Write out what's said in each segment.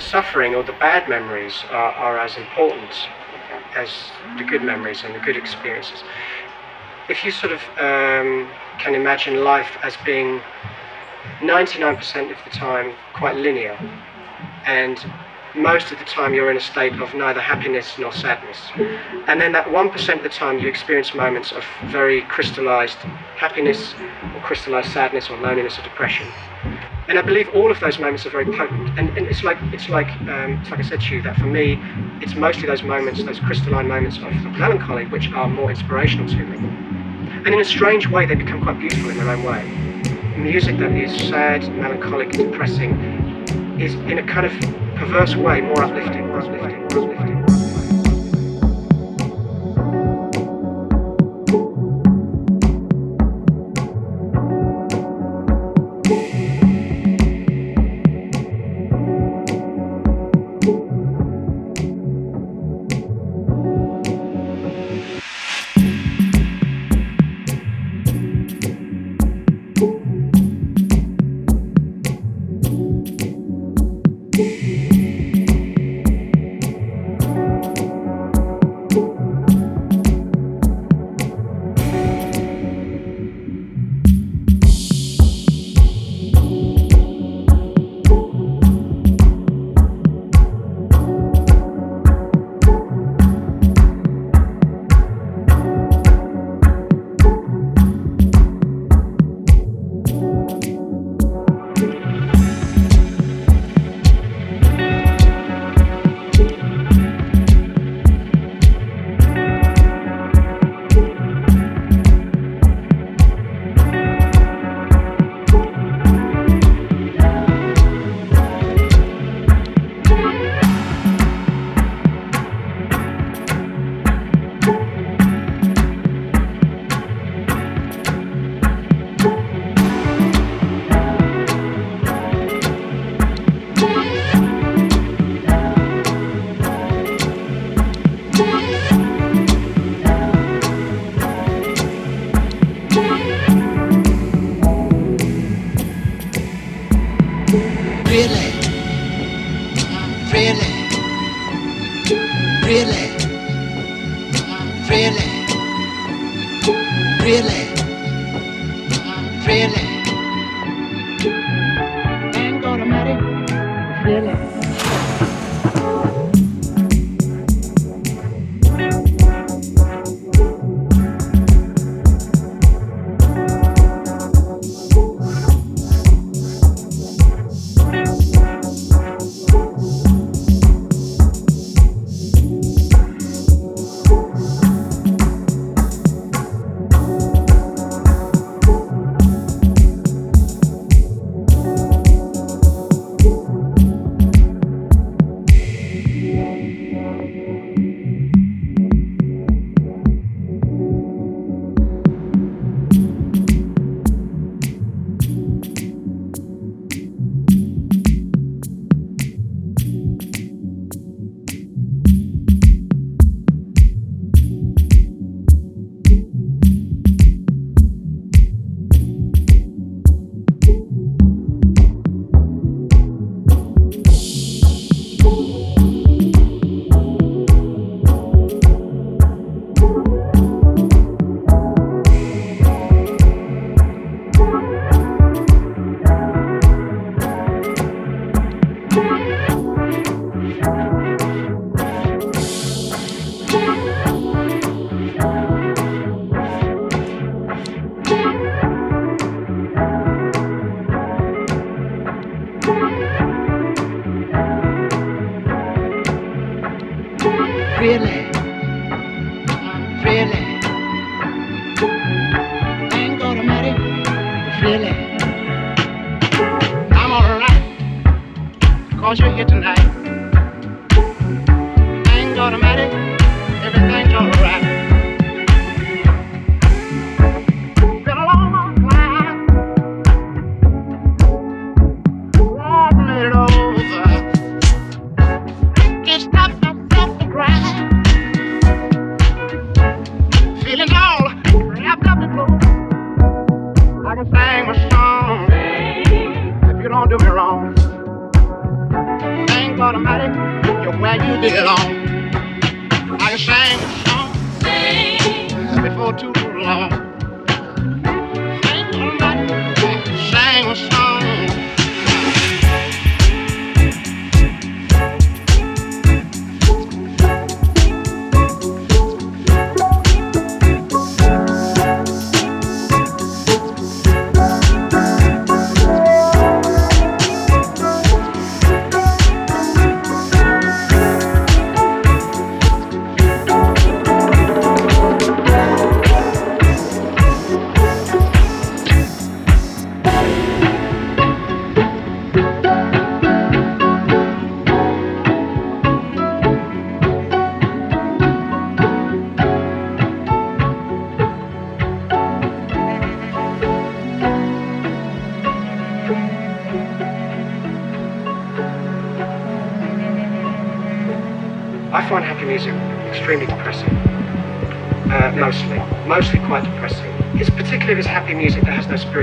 the suffering or the bad memories are, are as important as the good memories and the good experiences. If you sort of um, can imagine life as being 99% of the time quite linear, and most of the time you're in a state of neither happiness nor sadness. And then that 1% of the time you experience moments of very crystallized happiness or crystallized sadness or loneliness or depression. And I believe all of those moments are very potent. And, and it's like it's like um, it's like I said to you that for me, it's mostly those moments, those crystalline moments of, melancholy, which are more inspirational to me. And in a strange way, they become quite beautiful in their own way. Music that is sad, melancholic, depressing, is in a kind of perverse way more uplifting, uplifting, uplifting. do me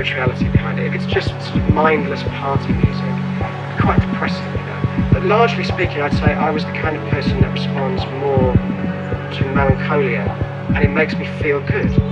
spirituality behind it. It's just sort of mindless party music, quite depressing, you know. But largely speaking, I'd say I was the kind of person that responds more to melancholia, and it makes me feel. Good.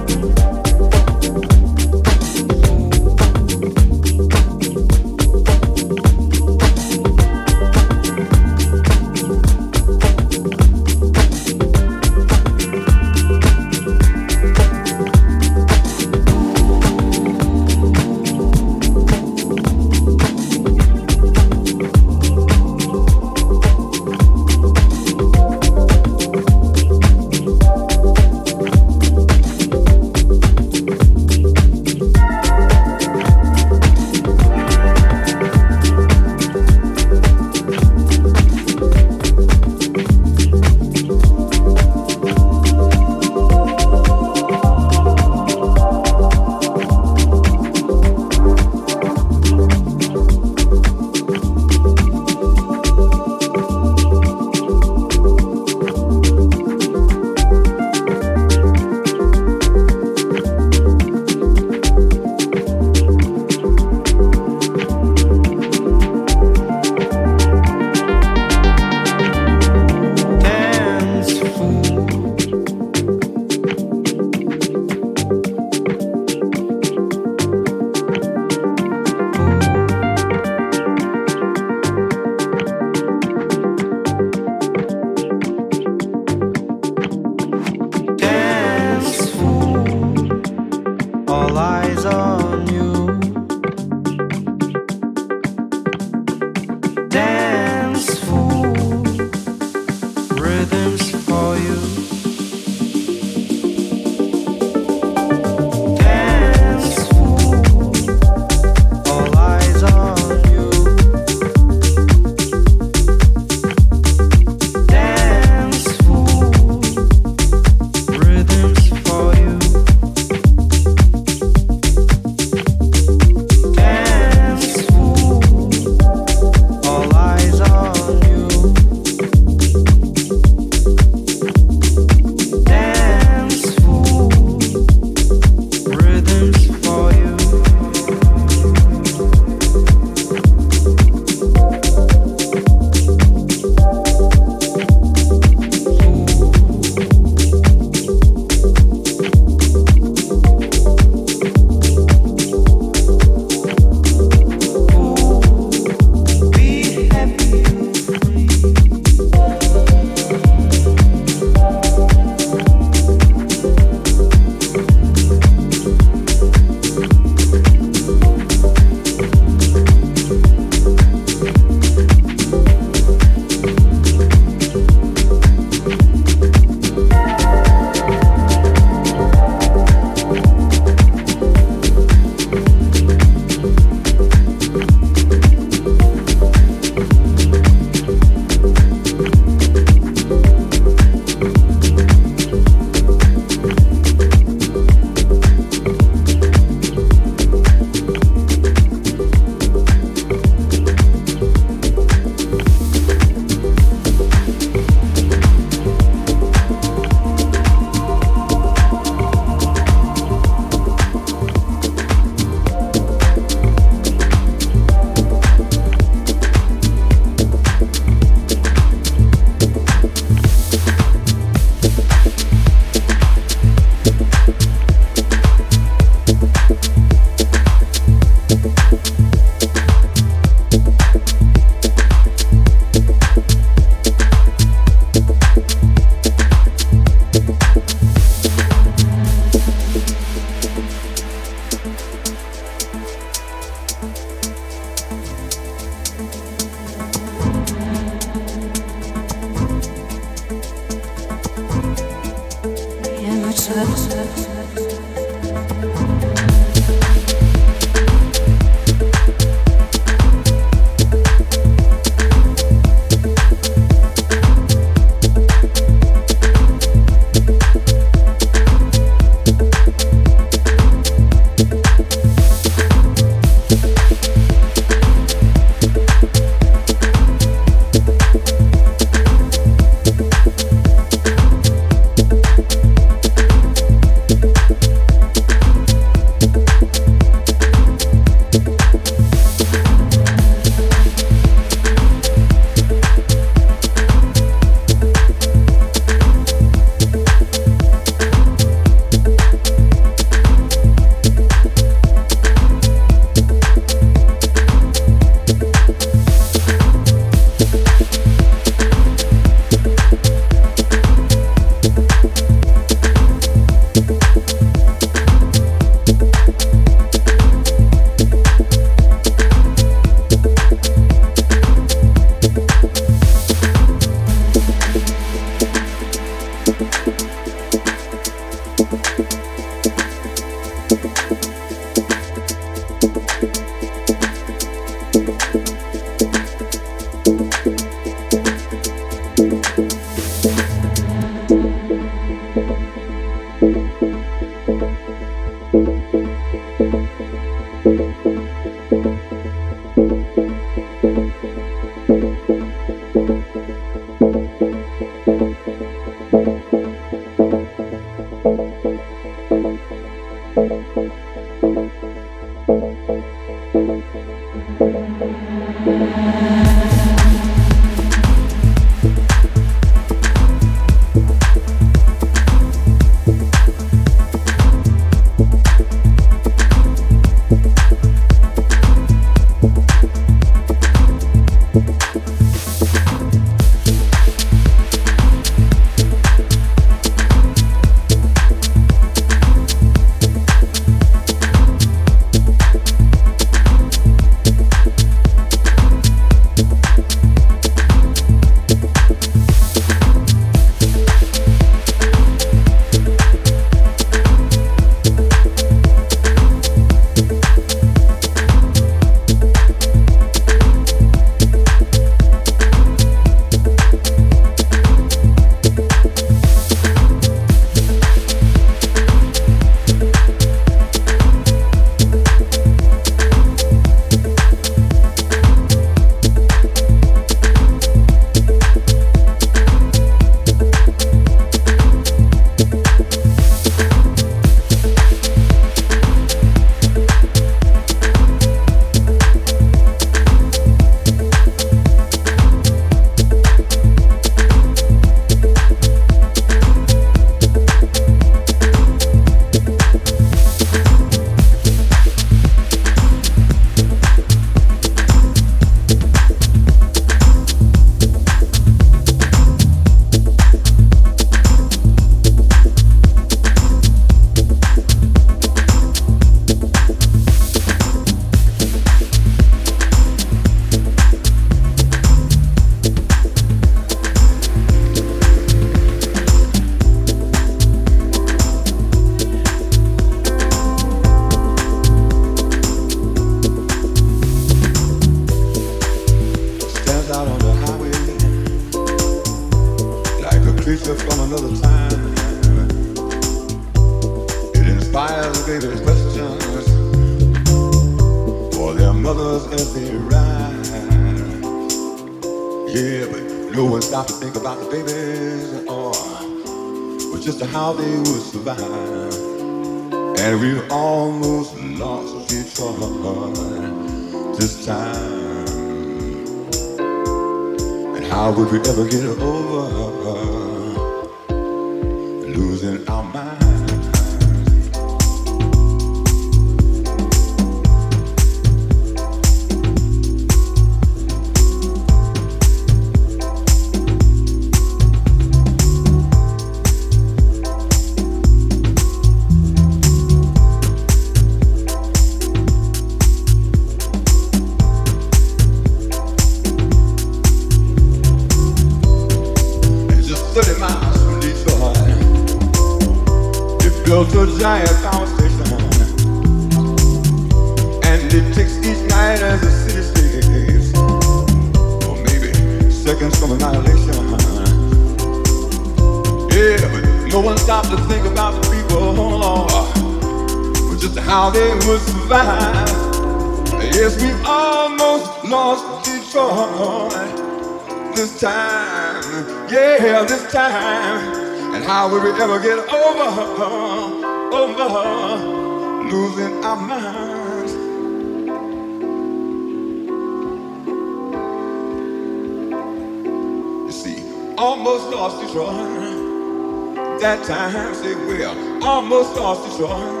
That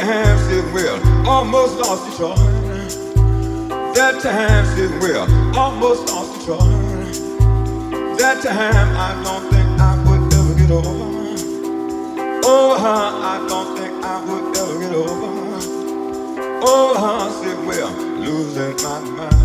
time she will, almost lost the joy. That time she will, almost lost the joy. That time I don't think I would ever get over. Oh, I don't think I would ever get over. Oh, she will, losing my mind.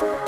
Life.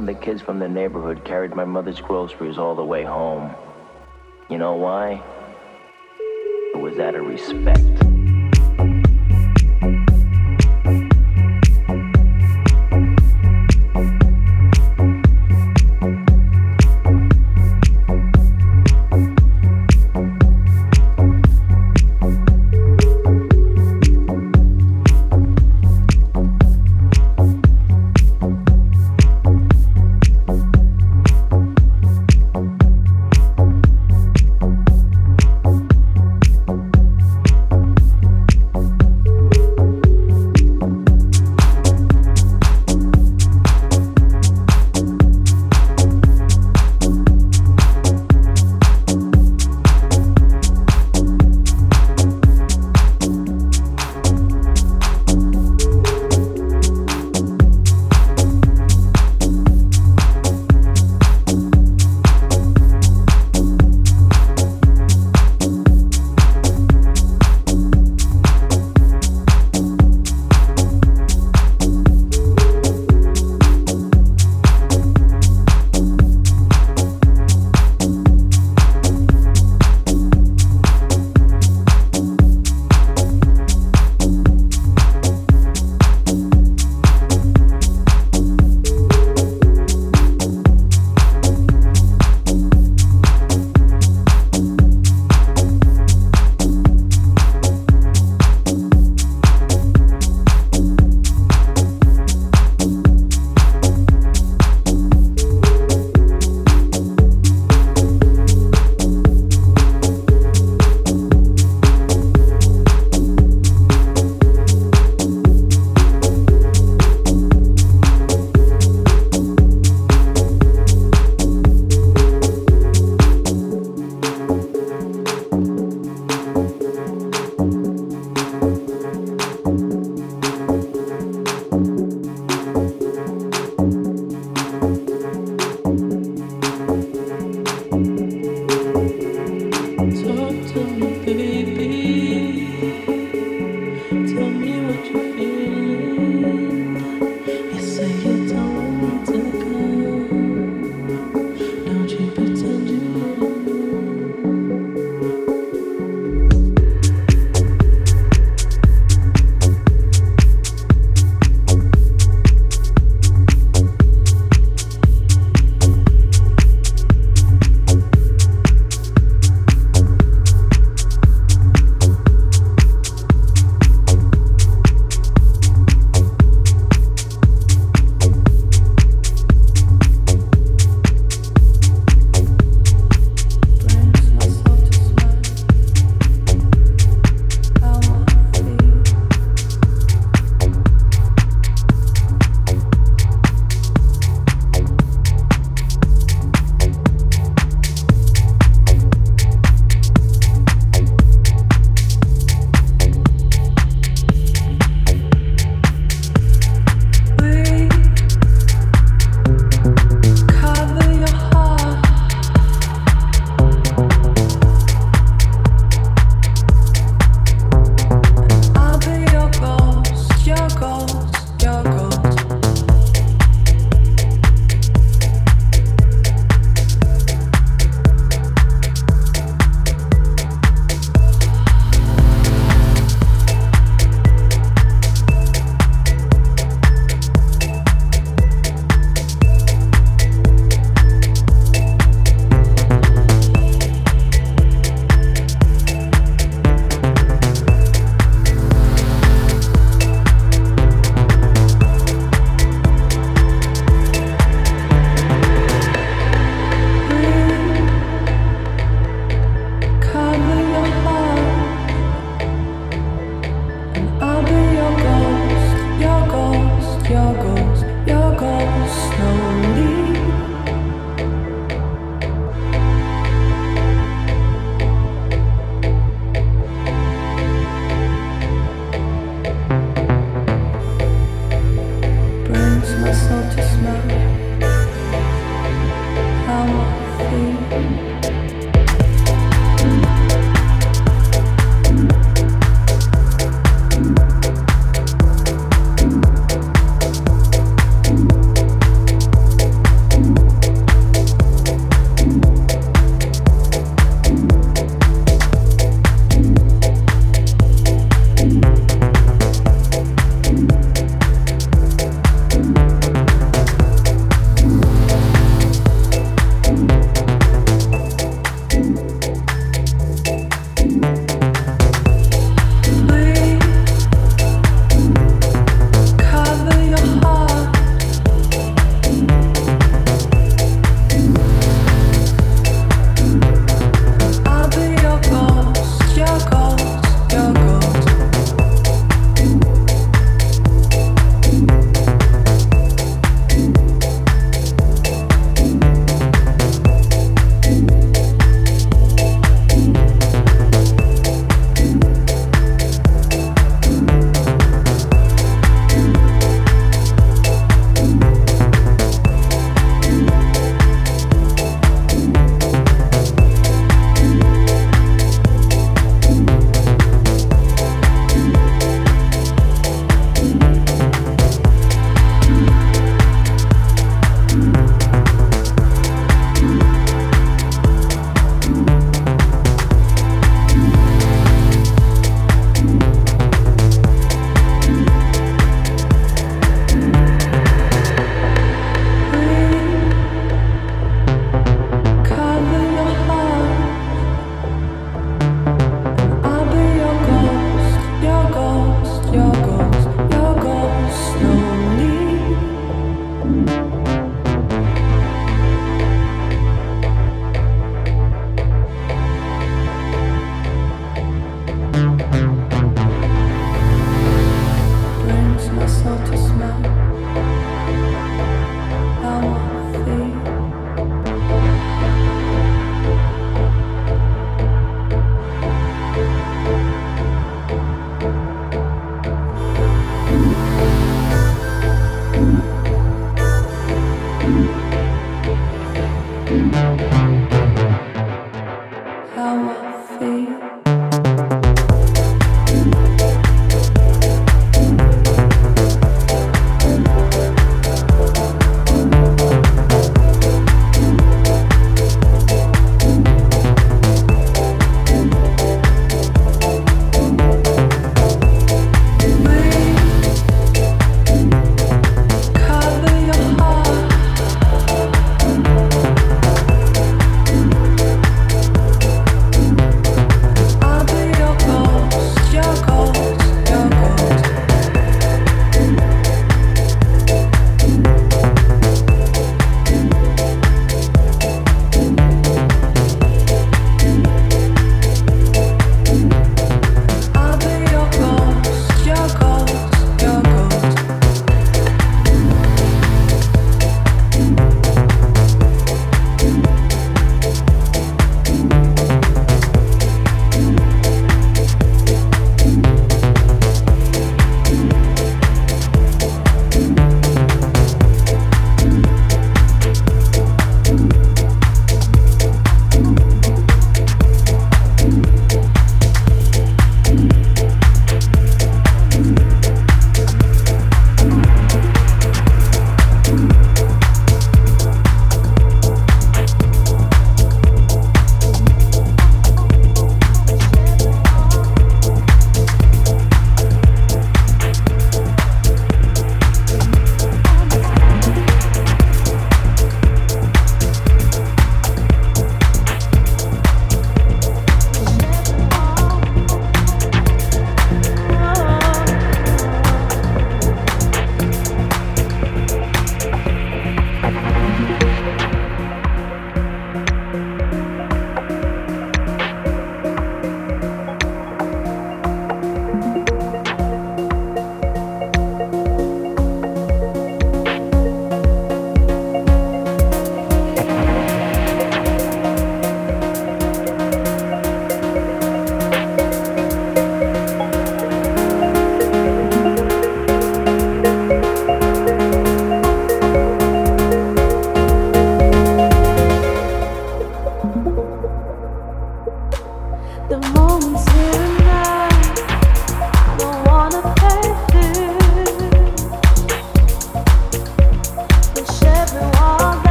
Some of the kids from the neighborhood carried my mother's groceries all the way home. You know why? It was out of respect.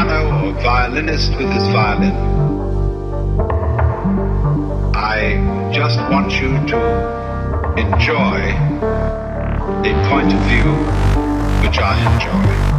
piano or violinist with his violin. I just want you to enjoy a point of view which I enjoy.